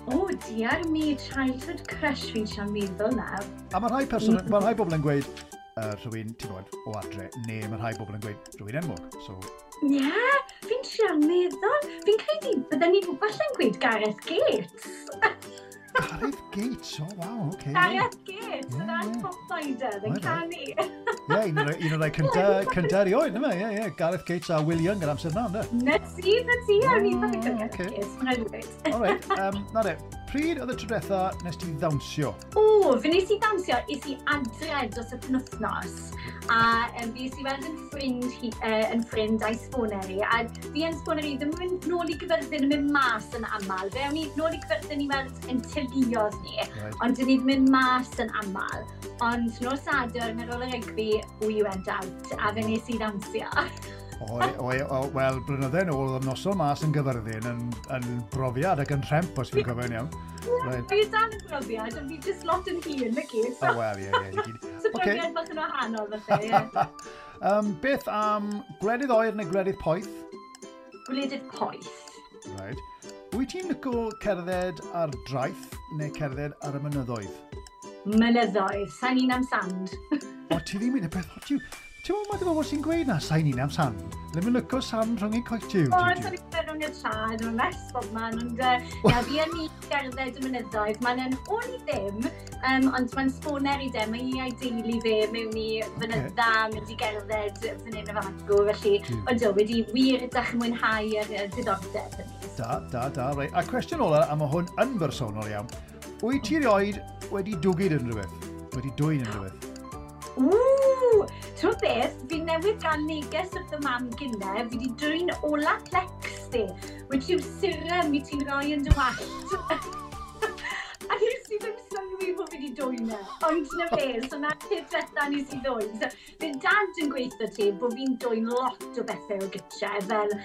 O, oh, dear me, childhood crush fi'n siarad meddwl nawr. A mae rhai, person, mm. mae rhai bobl yn gweud, uh, rhywun, ti'n bod, o adre, neu mae rhai bobl yn gweud, rhywun enwog. So... Ie, yeah, fi'n siarad meddwl. Fi'n credu bydden ni falle'n gweud Gareth Gates. Gareth Gates, o oh, waw, oce. Okay. Gareth Gates, yn yeah, top finder, yn canu. Ie, un o'r rai cyntaf oed, yma, ie, ie. Gareth Gates a Will Young yn amser na, ynddo? Na ti, na ti, a fi ddim yn Gareth Gates, mae'n rhywbeth. Alright, um, na de, pryd oedd y tro diwetha nes ti ddawnsio? O, fe nes i ddawnsio, is i adre dros y penwthnos. A um, fi i weld yn ffrind, hi, uh, yn ffrind a'i sboner. A fi yn sboner ddim yn mynd nôl i gyfyrddin yn mynd mas yn aml. Fe awn i nôl i gyfyrddin i weld yn tyliodd ni. Right. Ond dyn ni ddim yn mynd mas yn aml. Ond nos adr, ar ôl y rygbi, we went out. A fe nes i ddawnsio. Wel, blynydde yn ôl, oedd noson mas yn gyfyrddin yn, yn brofiad ac yn rhemp, os fi'n cofio'n iawn. Right. Fi dan yn brofiad, ond fi just lot yn hun, y gyd. O, wel, ie, ie. So brofiad bach yn wahanol, felly, ie. um, beth am gwledydd oer neu gwledydd poeth? Gwledydd poeth. Right. Wyt ti'n licio cerdded ar draeth neu cerdded ar y mynyddoedd? Mynyddoedd, sa'n un am sand. o, ti ddim yn y beth, o, ti... Ti'n meddwl, mae dy bobl sy'n gweud na, sa'n un am Sam. Le mi'n lyco Sam rhwng ei coetiw. O, yn sori bod yn y trad, yn mes bob man, ond uh, na fi yn i gerdded y mynyddoedd. Mae'n yn o'n i ddim, um, ond mae'n sboner i dem, mae'n i a'i deulu fe mewn i fynydda, okay. mynd i gerdded fan hyn y fagw, felly, mm. ond o, wedi wir ydych yn mwynhau yr diddordeb hynny. Da, da, da, rei. A cwestiwn ola, a mae hwn yn bersonol iawn. Wyt ti rioed wedi dwgyd yn rhywbeth? Wedi dwy'n yn rhywbeth? Ww! Trwy beth, fi newydd gael neges wrth y mam gynne, fi wedi dwy'n ola clex di, which yw serum i ti'n rhoi yn dy wallt. dwyn e. Ond na fe, so na peth bethau nes i ddwyn. So, fe dad yn gweithio ti bod fi'n dwyn lot o bethau o gytre, fel,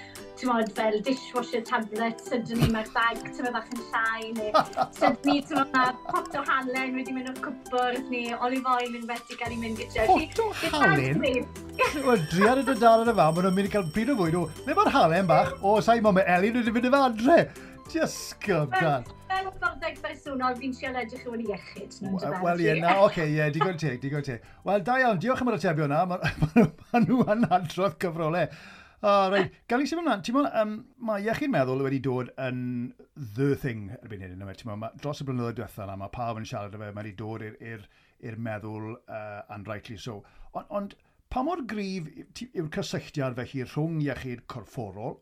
ti'n modd, fel dishwasher tablet, sydyn ni mae'r bag, tymod, bach yn llai, neu sydyn ni, tymod, mae pot o halen wedi mynd o'r cwbwrdd, neu olive oil yn wedi cael ei mynd gytre. Pot o halen? Wel, driad y dydal yn y fan, maen nhw'n mynd i cael bryd o fwyd o, le mae'r halen bach? O, sa'i mo, mae Elin wedi mynd i fadre. Just go, dan fel o ffordeg bersonol, fi'n siarad edrych i wedi iechyd. E? Wel, ie, na, oce, ie, digon teg, digon teg. Wel, da iawn, diolch am yr atebio yna, mae nhw yn adrodd cyfrolau. O, reit, gael i sef ymlaen, ti'n mwyn, um, mae iechyd meddwl wedi dod yn the thing erbyn hyn, yma, ti'n mwyn, dros y blynyddoedd diwethaf yna, mae pawb yn siarad o fe, mae wedi dod i'r meddwl uh, anrightly so. Ond, on, pa mor gryf yw'r cysylltiad felly rhwng iechyd corfforol,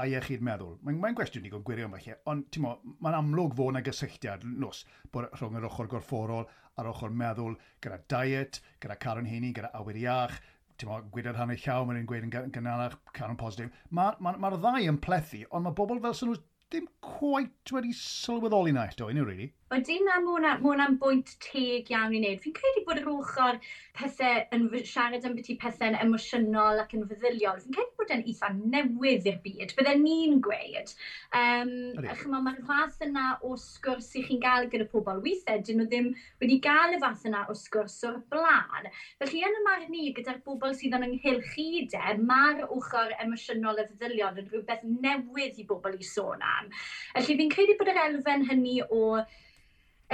a iechyd meddwl. Mae'n mae gwestiwn digon gwirion falle, ond ti'n mo, mae'n amlwg fod yna gysylltiad nos bod rhwng yr ochr gorfforol a'r ochr meddwl gyda diet, gyda caron heini, gyda awyr iach, ti'n mo, gwydad rhan llaw, mae'n gweud yn gynnalach, caron positif. Mae'r ma, ma, ma ddau yn plethu, ond mae bobl fel sy'n nhw ddim quite wedi sylweddoli na eto, unrhyw really. Ydy na, mae hwnna'n bwynt teg iawn i wneud. Fi'n credu bod yr ochr pethau yn siarad am beth i pethau'n emosiynol ac yn feddyliol. Fi'n credu bod e'n eitha newydd i'r byd. Byddai ni'n gweud. Um, a chymod, mae'r fath yna o sgwrs i chi'n gael gyda pobl. Weithiau, dyn nhw ddim wedi gael y fath yna o sgwrs o'r blaen. Felly, yn y marn ni, gyda'r bobl sydd yn ynghylch i de, mae'r ochr emosiynol a feddyliol yn rhywbeth newydd i bobl i sôn am. Felly, fi'n credu bod yr elfen hynny o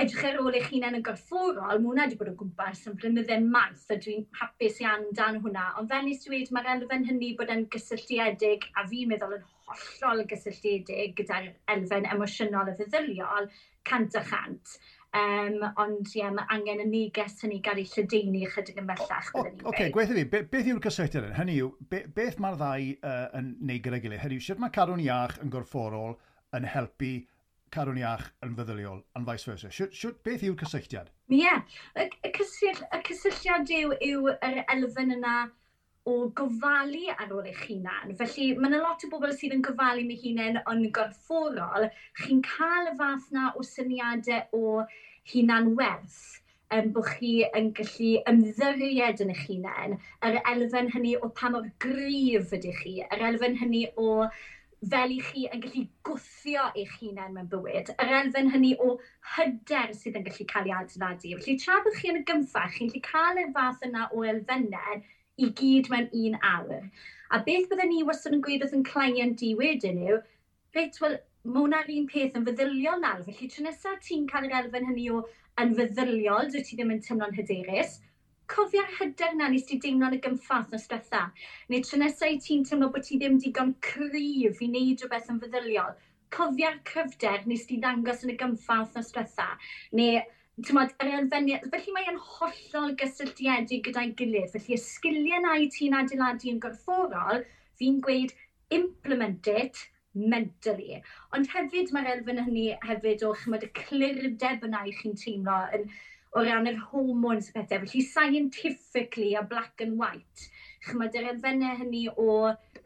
edrych ar ôl eich hunain yn gorfforol, mae hwnna wedi bod o gwmpas yn blynydde maith, a dwi'n hapus iawn dan hwnna. Ond fel nes dweud, mae'r elfen hynny bod yn gysylltiedig, a fi'n meddwl yn hollol gysylltiedig gyda'r elfen emosiynol a feddyliol, cant a chant. Um, ond ie, yeah, mae angen y neges hynny gael ei lledeini ychydig ymellach. Oce, okay, gweithio fi, be, beth yw'r cysylltiad yn? Hynny yw, be, beth mae'r ddau uh, yn neud gyda'i gilydd? Hynny yw, sut mae cadw'n Iach yn gorfforol yn helpu carwn iach yn feddyliol, yn vice versa. Siw, siw, beth yw'r cysylltiad? Ie, yeah. y, y, cysyll, y cysylltiad yw, yw yr elfen yna o gofalu ar ôl eich hunan. Felly, mae yna lot o bobl sydd yn gofalu mi hunain yn gorfforol. Chi'n cael y fath na o syniadau o hunan werth um, bod chi yn gallu ymddiried yn eich hunain, yr elfen hynny o pa mor gryf ydych chi, yr elfen hynny o fel i chi yn gallu gwthio eich hunain mewn bywyd, yr elfen hynny o hyder sydd yn gallu cael ei adeiladu. Felly tra bod chi yn y gymffach, chi'n gallu cael y fath yna o elfennau i gyd mewn un awr. A beth byddwn ni wastad yn gweud wrth yn client i wedyn yw, reit, wel, mae hwnna'r un peth yn feddyliol nawr. Felly tro nesaf ti'n cael yr elfen hynny o yn feddyliol, dwi ti ddim yn tymlo'n hyderus, cofio'r hyder na nes ti deimlo yn y gymffath nos diwetha? Neu tro nesau ti'n teimlo bod ti ddim digon cryf i wneud rhywbeth yn feddyliol? Cofio'r cyfder nes ti ddangos yn y gymffath nos diwetha? Neu tymod, yr elfeniad, felly mae'n hollol gysylltiedig gyda'i gilydd. Felly y sgiliau na i ti'n adeiladu yn gorfforol, fi'n gweud implement it mentally. Ond hefyd mae'r elfen hynny hefyd o chymod y clirdeb yna i chi'n teimlo yn, o ran yr hormones a pethau. Felly, scientifically a black and white, chymryd yr elfennau hynny o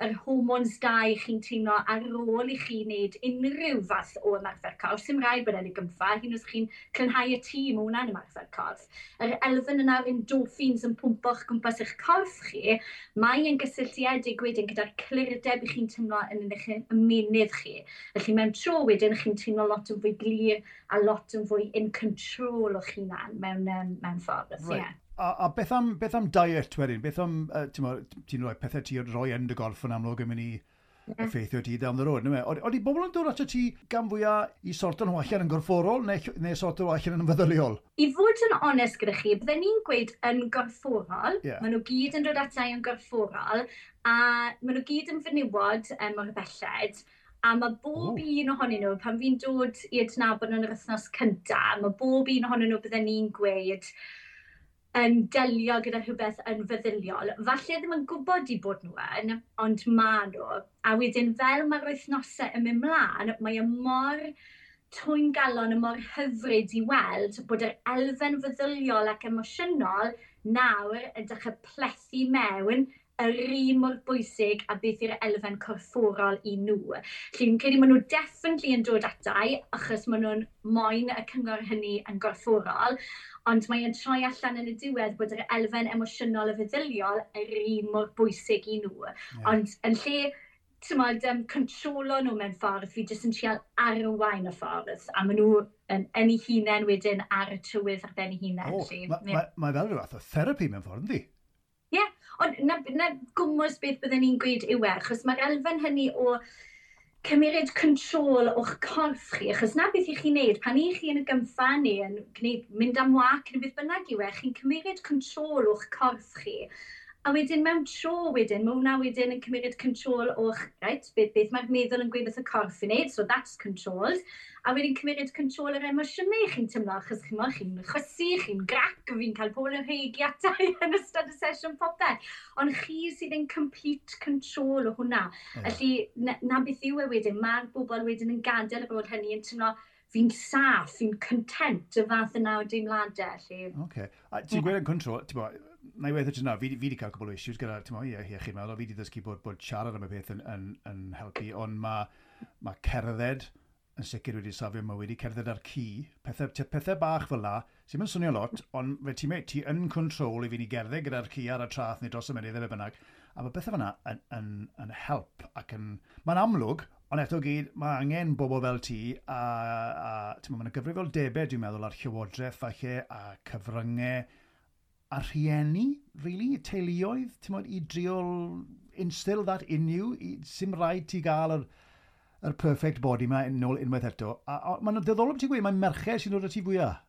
yr hormones da i chi'n teimlo ar ôl i chi wneud unrhyw fath o ymarfer corff. Sy'n rhaid bod e'n ei gymffa, hyn os chi'n clynhau y tîm o hwnna'n ymarfer corff. Yr elfen yna o'r endorphins yn pwmpo'ch gwmpas eich corff chi, mae yn gysylltiedig wedyn gyda'r clirdeb i chi'n teimlo yn eich ymenydd chi. Felly mewn tro wedyn, chi'n teimlo lot yn fwy glir a lot yn fwy in control o'ch hunan mewn, um, mewn ffordd. Right. Yeah a, a beth, am, beth am diet wedyn? Beth am, uh, ti'n rhoi pethau ti'n rhoi yn dy golf yn amlwg yn mynd i mm-hmm. effeithio ti down the road. Oeddi bobl yn dod ato ti gan fwyaf i sorto'n nhw allan yn gorfforol neu, neu sorto'n nhw allan yn feddyliol? I fod yn onest gyda chi, bydden ni'n gweud yn gorfforol. Yeah. Maen nhw gyd yn dod atai yn gorfforol a maen nhw gyd yn fynywod um, o'r belled. A mae bob oh. un ohonyn nhw, pan fi'n dod i adnabod yn yr wythnos cyntaf, mae bob un ohonyn nhw bydden ni'n gweud yn delio gyda rhywbeth yn feddyliol. Falle ddim yn gwybod i bod nhw yn, ond maen nhw. A wedyn fel mae'r wythnosau yn mynd mlaen, mae y mor twy'n galon y mor hyfryd i weld bod yr elfen feddyliol ac emosiynol nawr yn dechrau plethu mewn yr un mor bwysig a beth yw'r elfen corfforol i nhw. Felly, fi'n credu maen nhw definitely yn dod atau, achos maen nhw'n moyn y cyngor hynny yn gorfforol, ond mae e'n troi allan yn y diwedd bod yr elfen emosiynol a feddyliol yr un mor bwysig i nhw. Yeah. Ond yn lle tymod, um, controlo nhw mewn ffordd, fi jyst yn trial arwain y ffordd, a maen nhw yn, yn eu hunain wedyn ar y tywydd ar ben eu hunain. Oh, mae ma, ma fel rhywbeth o therapi mewn ffordd, ynddi? Ond na, na gwmwys beth byddwn ni'n gweud yw e, achos mae'r elfen hynny o cymerid control o'ch corff chi, achos na beth i chi'n neud, pan i chi yn y gymffa neu yn gwneud, mynd am wac neu beth bynnag yw e, chi'n cymerid control o'ch corff chi. A wedyn mewn tro wedyn, mae hwnna wedyn yn cymryd control o'ch, right, beth, beth mae'r meddwl yn gweud beth y corff yn neud, so that's controlled. A wedyn cymryd control yr emosiynau chi'n tymlo, achos chi'n mwyn chi'n chwysu, chi'n grac, fi'n cael pobl yn heigi atai yn ystod y sesiwn popeth. Ond chi sydd yn complete control o hwnna. Mm. Felly, na, na beth yw e wedyn, mae'r bobl wedyn yn gadael y bod hynny yn tymlo, fi'n saff, fi'n content y fath yna o deimladau. Felly... Okay. A ti'n yeah. gweud yn control, ti'n bod, na i weithio ti'n fi, fi wedi cael cwbl o issues gyda, ti'n mo, ie, ie, chi'n meddwl, fi wedi ddysgu bod, bod siarad am y peth yn, yn, yn helpu, ond mae ma cerdded yn sicr wedi safio mae wedi cerdded ar cu, pethau, pethau bach fel la, sy'n mynd swnio lot, ond fe ti'n meddwl, ti yn control i fi ni gerdded gyda'r cu ar y trath neu dros y mynydd efo bynnag, a mae bethau fyna yn, yn, yn, help ac yn... Mae'n amlwg, ond eto gyd, mae angen bobl fel ti a, a ti'n meddwl, mae'n gyfrifoldebau, dwi'n meddwl, ar llywodraeth falle, a cyfryngau, a rhieni, really, teuluoedd, ti'n modd, i driol instill that in you, i, sy'n rhaid ti gael yr, yr perfect body yma yn ôl unwaith eto. A, a mae'n ddiddorol beth ti'n gweud, mae'n merched sy'n dod at ti fwyaf.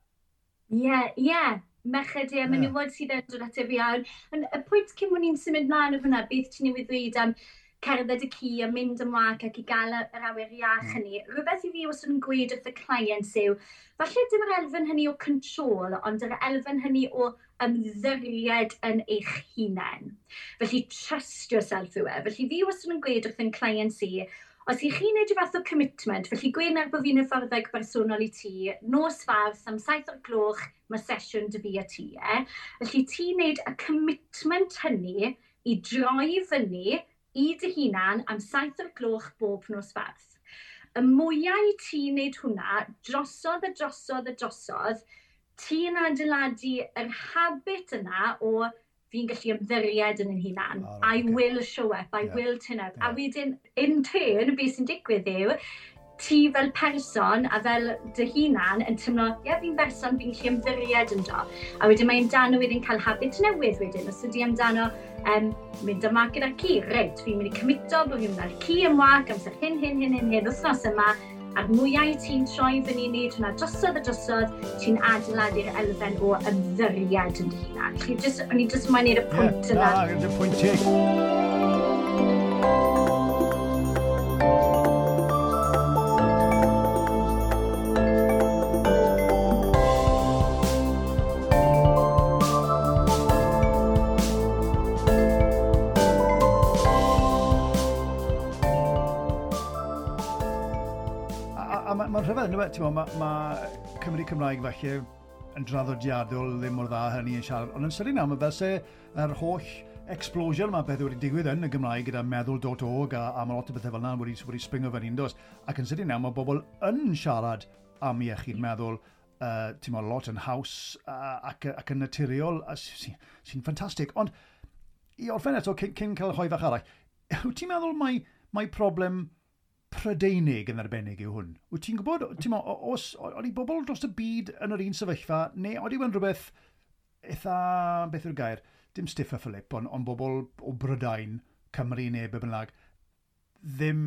Ie, yeah, ie. Yeah. Merched, ie, yeah. menywod sydd yn dod at e fi iawn. Y pwynt cyn mwyn ni'n symud mlaen o hwnna, beth ti'n newid ddweud am cerdded y cu a mynd ymlaen ac i gael yr awyr iach mm. hynny. Rhywbeth i fi os yn gweud wrth y client yw, falle dim yr elfen hynny o control, ond yr elfen hynny o ymddiried yn eich hunain. Felly trust yourself yw e. Felly fi wastad yn gweud wrth yn client si, os i chi wneud rhyw fath o commitment, felly gweud ar bod fi'n hyfforddeg bersonol i ti, nos fawrth am saith o'r gloch, mae sesiwn dy fi a ti e. Felly ti wneud y commitment hynny i droi fyny i dy hunan am saith o'r gloch bob nos fawrth. Y mwyau ti'n wneud hwnna, drosodd a drosodd a drosodd, ti'n adeiladu yr habit yna o fi'n gallu ymddiried yn ein hunan. Oh, right, I okay. will show up, I yeah. will turn up. Yeah. A wedyn, in turn, beth sy'n digwydd yw, ti fel person a fel dy hunan yn tymlo, ie, yeah, fi'n berson, fi'n gallu ymddiried yn do. A wedyn mae'n amdano wedyn cael habit newydd wedyn. Os ydy amdano um, mynd yma gyda'r ci, reit, fi'n mynd i cymito bod fi'n mynd ar ci ymwag amser hyn, hyn, hyn, hyn, hyn, wythnos yma, a'r mwyau ti'n troi fyny i wneud hwnna drosodd a drosodd, ti'n adeiladu'r elfen o ymddyriad yn dy hunan. Felly, o'n i jyst mae'n neud y pwynt yna. Na, da, y pwynt teg. mae ma, ma Cymru Cymraeg falle yn draddodiadol ddim mor dda hynny yn siarad, ond yn sydyn nawr, mae fel se yr holl explosion yma beth wedi digwydd yn y Gymraeg gyda meddwl.org a, a mae lot o bethau fel yna wedi, wedi springo fe'n un dos. Ac yn sydyn nawr mae bobl yn siarad am iechyd meddwl uh, ti'n meddwl lot yn haws uh, ac, ac yn naturiol sy'n sy, sy, sy ffantastig. Ond i orffen eto cyn, cyn cael hoifach arall, wyt ti'n meddwl mai, mai problem Prydeinig yn arbennig yw hwn. Wyt ti'n gwybod, ti'n meddwl, os, oedd oeddi bobl dros y byd yn yr un sefyllfa, neu oeddi wedi'n rhywbeth eitha, beth yw'r gair, dim stiff a Philip, ond on bobl o Brydain, Cymru neu be bynnag, ddim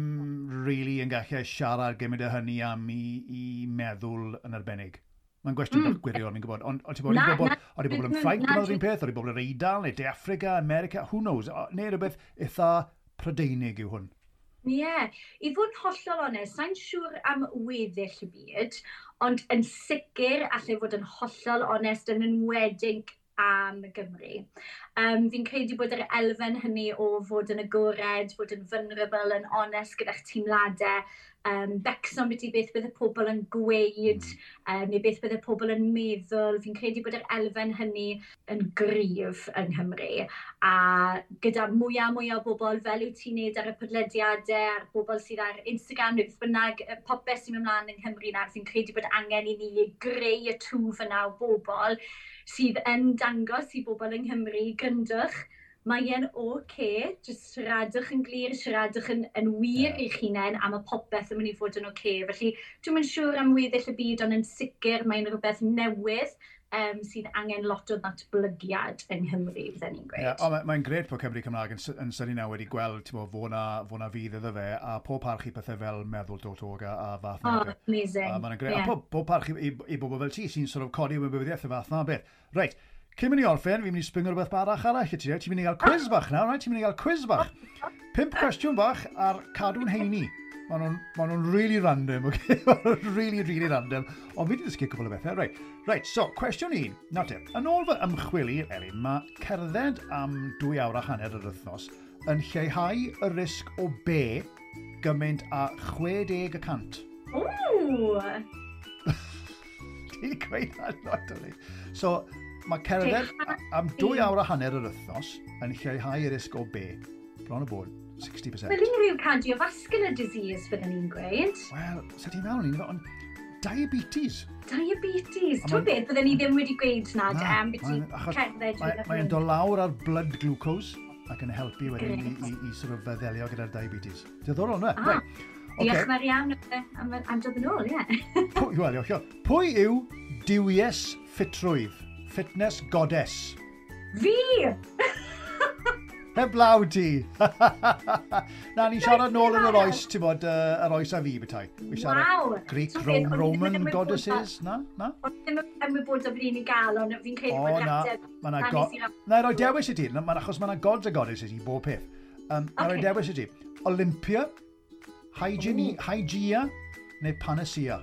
really yn gallu siarad gymryd y hynny am i, i meddwl yn arbennig. Mae'n gwestiwn mm. gwirion, fi'n gwybod. Ond oeddi bobl, oeddi bobl yn Ffrainc yn oeddi'n peth, oedd oeddi bobl yn Eidal, neu De Africa, America, who knows. Neu rhywbeth eitha Prydeinig yw hwn. Ie, yeah. i fod yn hollol onest, sa'n siŵr am weddill y byd, ond yn sicr allai fod yn hollol onest yn enwedig am Gymru. Um, fi'n credu bod yr elfen hynny o fod yn agored, fod yn vulnerable, yn onest gyda'ch teimladau, um, becson beth i beth bydd y pobl yn gweud, um, neu beth bydd y pobl yn meddwl. Fi'n credu bod yr elfen hynny yn gryf yng Nghymru. A gyda mwy a mwy o bobl fel yw ti'n neud ar y podlediadau, a'r bobl sydd ar Instagram, neu beth bynnag, popeth sy'n ymlaen yng Nghymru na, fi'n credu bod angen i ni greu y twf yna o bobl sydd yn dangos i bobl yng Nghymru gyndwch, mae e'n oce, okay, jyst siaradwch yn glir, siaradwch yn, yn wir yeah. i'ch hunain am y popeth yn mynd i fod yn oce. Okay. Felly, dwi'n mynd siŵr am weddill y byd, ond yn sicr mae'n rhywbeth newydd um, sydd angen lot o ddatblygiad yng Nghymru, fydden ni'n gweud. Yeah, Mae'n mae gred bod Cymru Cymraeg yn, yn syni nawr wedi gweld bo, fo na, fo na fydd iddo fe, a pob parch i pethau fel meddwl dot meddwl.org a, a fath na. Oh, amazing. A, mae'n gred. Yeah. A pob, pob parch i, i i bobl fel ti sy'n sort of codi ymwybyddiaeth y fath na beth. Reit, Cyn mynd i orffen, fi'n mynd i sbyngo rhywbeth barach arall i ti. Ti'n mynd i gael quiz bach nawr, right? ti'n mynd i gael quiz bach. Pimp cwestiwn bach ar cadw'n heini. Maen nhw'n ma nhw really random, okay? Maen nhw'n really, really random. Ond fi wedi dysgu cwbl o bethau, right. Right, so, cwestiwn un. Nawr te, yn ôl fy ymchwili, Elin, mae cerdded am dwy awr a hanner yr wythnos yn lleihau y risg o be gymaint a 60%. Ww! Ti'n gweud na lot. So, mae cerdded am dwy awr a hanner yr wythnos yn lleihau y risg o be. Bron o bod, 60%. Fel un rhyw cardiovascular disease fydden ni'n gweud. Wel, sa ti'n meddwl ni'n diabetes. Diabetes. Ti'n beth byddwn ni ddim wedi gweud na, na am beth i'n cerdded. Mae'n dod lawr ar blood glucose ac yn helpu wedyn i, i, i sort of ddelio gyda'r diabetes. Diddorol, na? Ah, okay. Diolch mae'r iawn am, am dod yn ôl, ie. Wel, iwch, Pwy yw Diwies Ffitrwydd? Fitness Goddess. Fi! Heblaw ti! Na, ni'n siarad nôl yn yr oes, ti'n bod, uh, yr oes a fi bethau. Fi siarad wow. Greek, Rome, Roman goddesses, na? Na? Ond ddim yn ymwybodol o ni'n ei gael, ond fi'n credu bod yn Na, na roi dewis i ti, achos mae yna gods a goddesses i bob peth. Um. Na roi dewis i ti. Olympia, Hygiea, neu Panacea?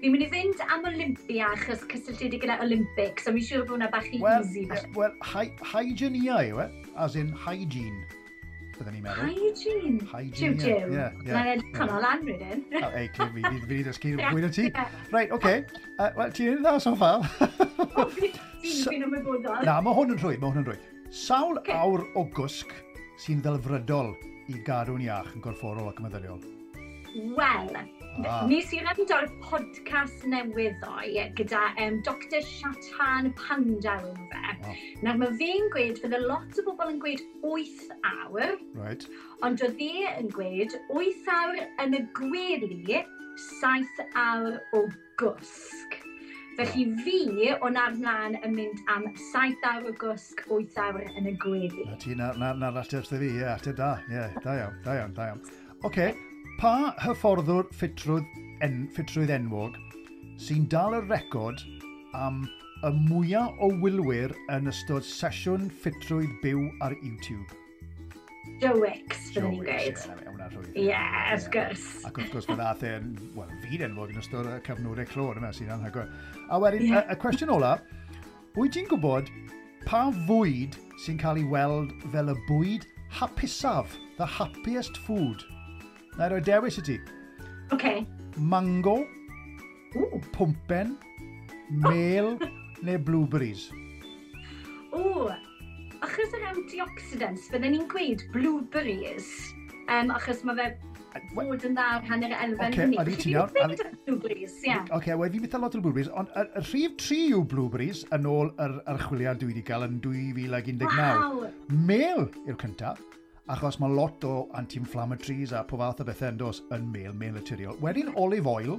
Fi'n mynd i fynd am Olympia achos cysylltiedig gyda Olympics, so mi'n siŵr bod hwnna bach i well, easy. Wel, Hygienia yw e? as in hygiene, byddwn ni'n meddwl. Hygiene? Hygiene, ie. Yeah, yeah, yeah, Mae'n edrych yn ôl anrydyn. Ei, fi, fi wedi dysgu fwy na ti. Right, oce. Okay. Uh, Wel, ti'n dda so far. Fi'n ymwybodol. Na, mae hwn yn rhwy, mae hwn yn rhwy. Sawl okay. awr o gwsg sy'n ddelfrydol i gadw'n iach yn gorfforol ac ymeddyliol? Wel, ah. nes i rhaid o'r podcast newydd ddoe gyda um, Dr Shatan Pandaw yn fe. Oh. Nawr mae fe'n gweud, fydde lot o bobl yn gweud 8 awr, right. ond oedd fe yn gweud 8 awr yn y gwely, 7 awr o gwsg. Felly fi o'n ar mlaen yn mynd am 7 awr o gwsg, 8 awr yn y gwely. Na ti na'r na, na, na ateb fi, ie, ateb da. Ie, da iawn, da iawn, da iawn. Oce, okay. pa hyfforddwr ffitrwydd, en, ffitrwydd enwog sy'n dal y record am y mwyaf o wylwyr yn ystod sesiwn ffitrwydd byw ar YouTube? Joe Wicks, fydden ni'n gweud. Ie, yeah, wrth gwrs. Ac wrth gwrs, mae'n ath e'n, wel, fi'n enwog yn ystod y cyfnodau clod yma sy'n anhygoel. A wedyn, yeah. y, y cwestiwn ola, wyt ti'n gwybod pa fwyd sy'n cael ei weld fel y bwyd hapusaf, the happiest food? Na i roi dewis i ti. OK. Mango, Ooh. pwmpen, oh. mel, oh. neu blueberries? O, achos yr antioxidants, fydden ni'n gweud blueberries, um, achos mae fe fod yn dda ar hanner elfen okay, hynny. Oce, ti'n iawn. Chi'n mynd blueberries, ie. Oce, okay, wel, fi'n bythal lot o blueberries, ond y y rhif tri yw blueberries yn ôl yr archwiliad dwi wedi cael yn 2019. Wow! Mel yw'r cyntaf, achos mae lot o anti-inflammatories a pob fath o bethau yn dos yn mel, mel naturiol. Wedyn olive oil,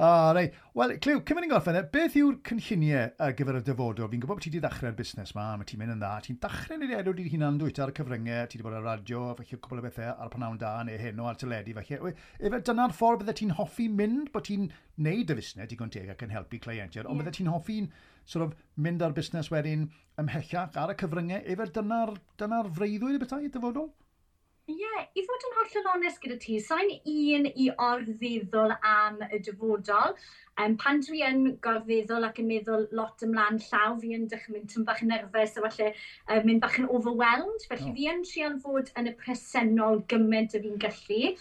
Ah, rei. Wel, Clyw, cymryd mynd i'n gorffen, e. beth yw'r cynlluniau ar gyfer y dyfodol? Fi'n gwybod bod ti wedi ddechrau'r busnes ma, mae ti'n mynd yn dda, ti'n dachrau'n ei edrych i'n hunan dwyt ar y cyfryngau, ti wedi bod ar radio, felly cwbl o bethau ar y panawn da, neu hyn o ar teledu, felly. Efe dyna'r ffordd byddai ti'n hoffi mynd, bod ti'n neud y busnes digon teg ac yn helpu cleientiaid, ond yeah. byddai ti'n hoffi'n sort of, mynd ar busnes wedyn ymhellach ar y cyfryngau, efe dyna'r, dynar freuddwyd y bethau dyfodol? Ie, yeah, i fod yn hollol onest gyda ti, sa'n un i orfeddwl am y dyfodol. Um, pan dwi yn gorfeddwl ac yn meddwl lot ymlaen llaw, fi yn dechrau mynd yn bach yn nerfus a falle uh, mynd bach yn overwhelmed. Felly oh. fi yn trial fod yn y presennol gymaint y fi'n gallu.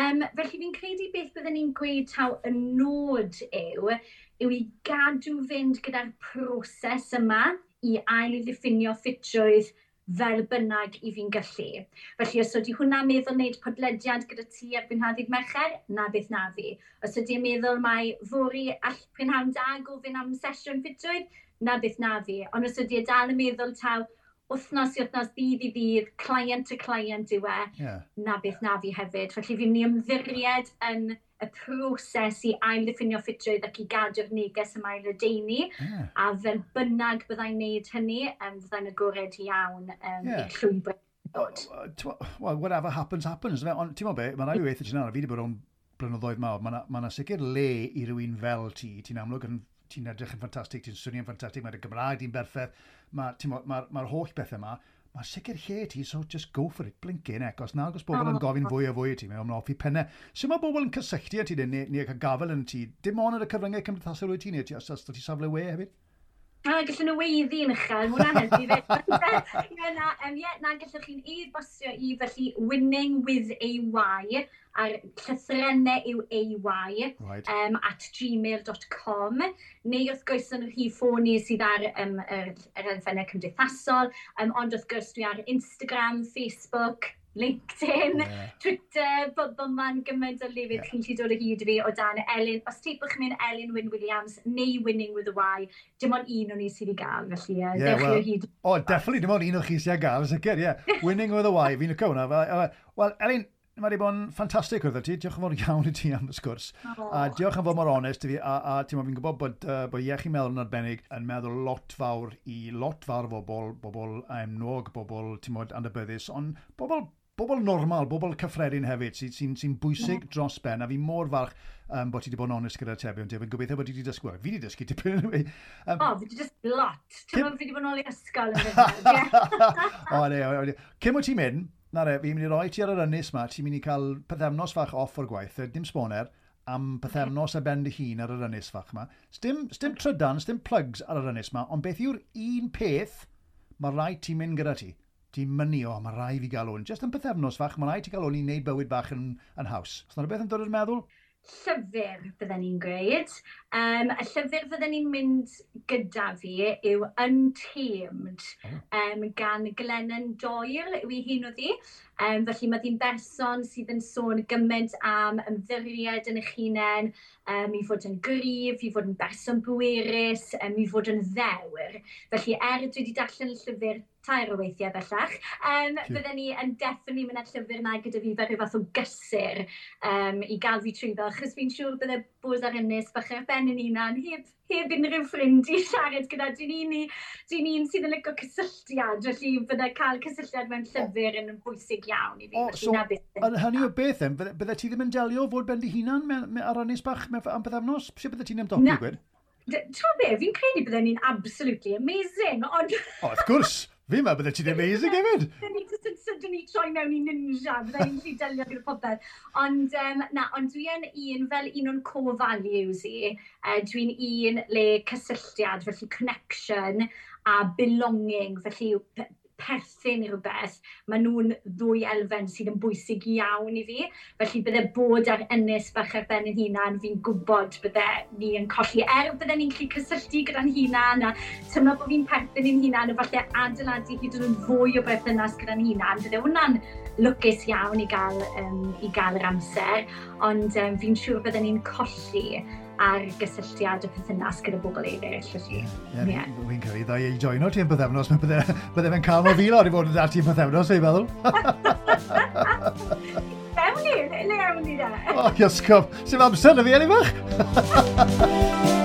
Um, felly fi'n credu beth byddwn ni'n gweud taw y nod yw, yw i gadw fynd gyda'r proses yma i ail i ddiffinio ffitrwydd fel bynnag i fi'n gallu. Felly, os ydy hwnna'n meddwl wneud podlediad gyda ti ar Bynhaddydd Mercher, na beth na fi. Os ydy'n meddwl mai fori all prynhawn da gofyn am sesiwn ffitrwydd, na beth na fi. Ond os ydy e dal yn meddwl taw, wythnos i wythnos, ddydd i ddydd, client to client yw e, yeah. na beth na fi hefyd. Felly, fi'n mynd i ymddiried yn y proses i ail-ddiffinio ffitrwydd ac i gadw'r neges yma i'r deini. Yeah. A fel bynnag byddai'n neud hynny, um, byddai'n agored iawn um, yeah. i llwybr. Well, whatever happens, happens. Ond ti'n meddwl be, mae'n rhaid i weithio ti'n anodd, fi wedi bod o'n blynyddoedd mawr, mae yna ma, sicr le i rywun fel ti, ti'n amlwg yn ti'n edrych yn ffantastig, ti'n swnio'n ffantastig, mae'r Gymraeg di'n berffaith, mae'r ma, ma, ma holl bethau yma, mae'n sicr lle ti, so just go for it, blinkin ec. Os nag os bobl yn oh, gofyn fwy a fwy i ti, mae'n offi off penne. Sut mae bobl yn cysylltu â ti, neu, neu cael gafel yn ti? Dim ond ar y cyfryngau cymdeithasol wyt ti, neu ti, os ti safle we hefyd? A gallwn nhw weiddi yn uchel, mwyn helpu fe. Ie, na, um, yeah, na gallwch chi'n e-bostio i felly winning with a Y a'r llythrennau yw AY right. um, at gmail.com neu wrth gwrs yn rhi ffoni sydd ar um, yr, yr elfennau cymdeithasol um, ond wrth gwrs dwi ar Instagram, Facebook, LinkedIn, yeah. Twitter, bob bo man gymaint o lefydd yeah. chi'n gallu dod o hyd fi o dan Elin. Os teipwch chi'n Elin Wyn Williams neu Winning with a Y, dim ond un o'n i sydd i gael, felly uh, yeah, dewch well, chi o hyd. O, oh, definitely dim ond un o'n chi sydd i gael, yn sicr, ie. Yeah. Winning with a Y, fi'n y cwna. Wel, Elin, mae wedi bod yn ffantastig wrth ti. Diolch yn fawr iawn i ti am y sgwrs. Oh. A diolch yn fawr mor onest i fi. A, a ti'n fi'n gwybod bod, uh, bod iechyd meddwl yn arbennig yn meddwl lot fawr i lot fawr o bobl, bobl emnog, bobl, ti'n bod, andybyddus, ond bobl bobl normal, bobl cyffredin hefyd, sy'n sy, sy, bwysig mm. dros ben, a fi mor falch um, bod ti wedi bod yn onest gyda'r tebyg, ond dwi'n gobeithio bod ti wedi dysgu. Fi wedi dysgu tipyn yn fi. um, O, oh, fi wedi dysgu lot. Ti'n Kim... fi wedi bod yn ôl i ysgol yn fydd. O, ne, o, ne. Cym o ti'n mynd, na re, fi'n mynd i roi ti ar yr ynys ma, ti'n mynd i cael pethefnos fach off o'r gwaith, dim sboner, am pethefnos a ben dy hun ar yr ynys fach ma. Sdim, sdim trydan, sdim plugs ar yr ynys ma, ond beth yw'r un peth mae rhaid ti'n mynd gyda ti? Ti'n mynd o, mae rhaid fi gael o'n. Just yn pethefnos fach, mae rhaid ti gael o'n i wneud bywyd bach yn, yn haws. Os yna beth yn dod i'r meddwl? llyfr fydden ni'n gweud. Um, y llyfr fydden ni'n mynd gyda fi yw Untamed um, gan Glennon Doyle yw ei hun o ddi. Um, felly mae di'n berson sydd yn sôn gymaint am ymddiried yn eich hunain, um, i fod yn gryf, i fod yn berson bwerus, um, i fod yn ddewr. Felly er dwi wedi darllen y llyfr tair o weithiau bellach. Um, yeah. Bydden ni yn definitely mynd at llyfr na gyda fi fel rhyw fath o gysur um, i gael fi trwy fel, achos fi'n siŵr bydde bwys ar ynnes bach ar ben yn unan, heb, heb unrhyw ffrind i siarad gyda. Dwi'n un, dwi un sydd yn lygo cysylltiad, felly bydda cael cysylltiad mewn llyfr yn bwysig iawn i fi. O, so, yn hynny o beth, bydda ti ddim yn delio fod ben dy hunan ar ynnes bach am bythefnos? Sut bydda ti'n ymdopi gwed? Tro be, fi'n credu bydden ni'n absolutely amazing, ond... O, wrth gwrs! Fi meddwl bydde ti'n amazing hefyd. Dyn ni sydyn ni troi mewn i ninja, bydde ni'n lli delio gyda popeth. Ond, um, na, ond dwi'n un, fel un o'n core values i, uh, dwi'n un le cysylltiad, felly connection a belonging, felly perthyn i rhywbeth, maen nhw'n ddwy elfen sydd yn bwysig iawn i fi. Felly bydde bod ar ynys bach ar ben yn hunan, fi'n gwybod bydde ni yn colli er bydde ni'n gallu cysylltu gyda'n hunan a tymlo bod fi'n perthyn i'n hunan a falle adeiladu hyd yn fwy o berthynas gyda'n hunan, bydde hwnna'n lwcus iawn i gael, um, i gael yr amser, ond um, fi'n siŵr bydde ni'n colli ar gysylltiad y perthynas gyda bobl eraill. Felly, ie. Yeah, Fi'n credu ddau ei joino ti'n yn mae bydde, bydde fe'n cael o fi lawr i fod yn dati yn bythefnos, ei feddwl. Ewn ni, le ewn ni da. O, Iosgob, sy'n amser na fi, Eli Fach?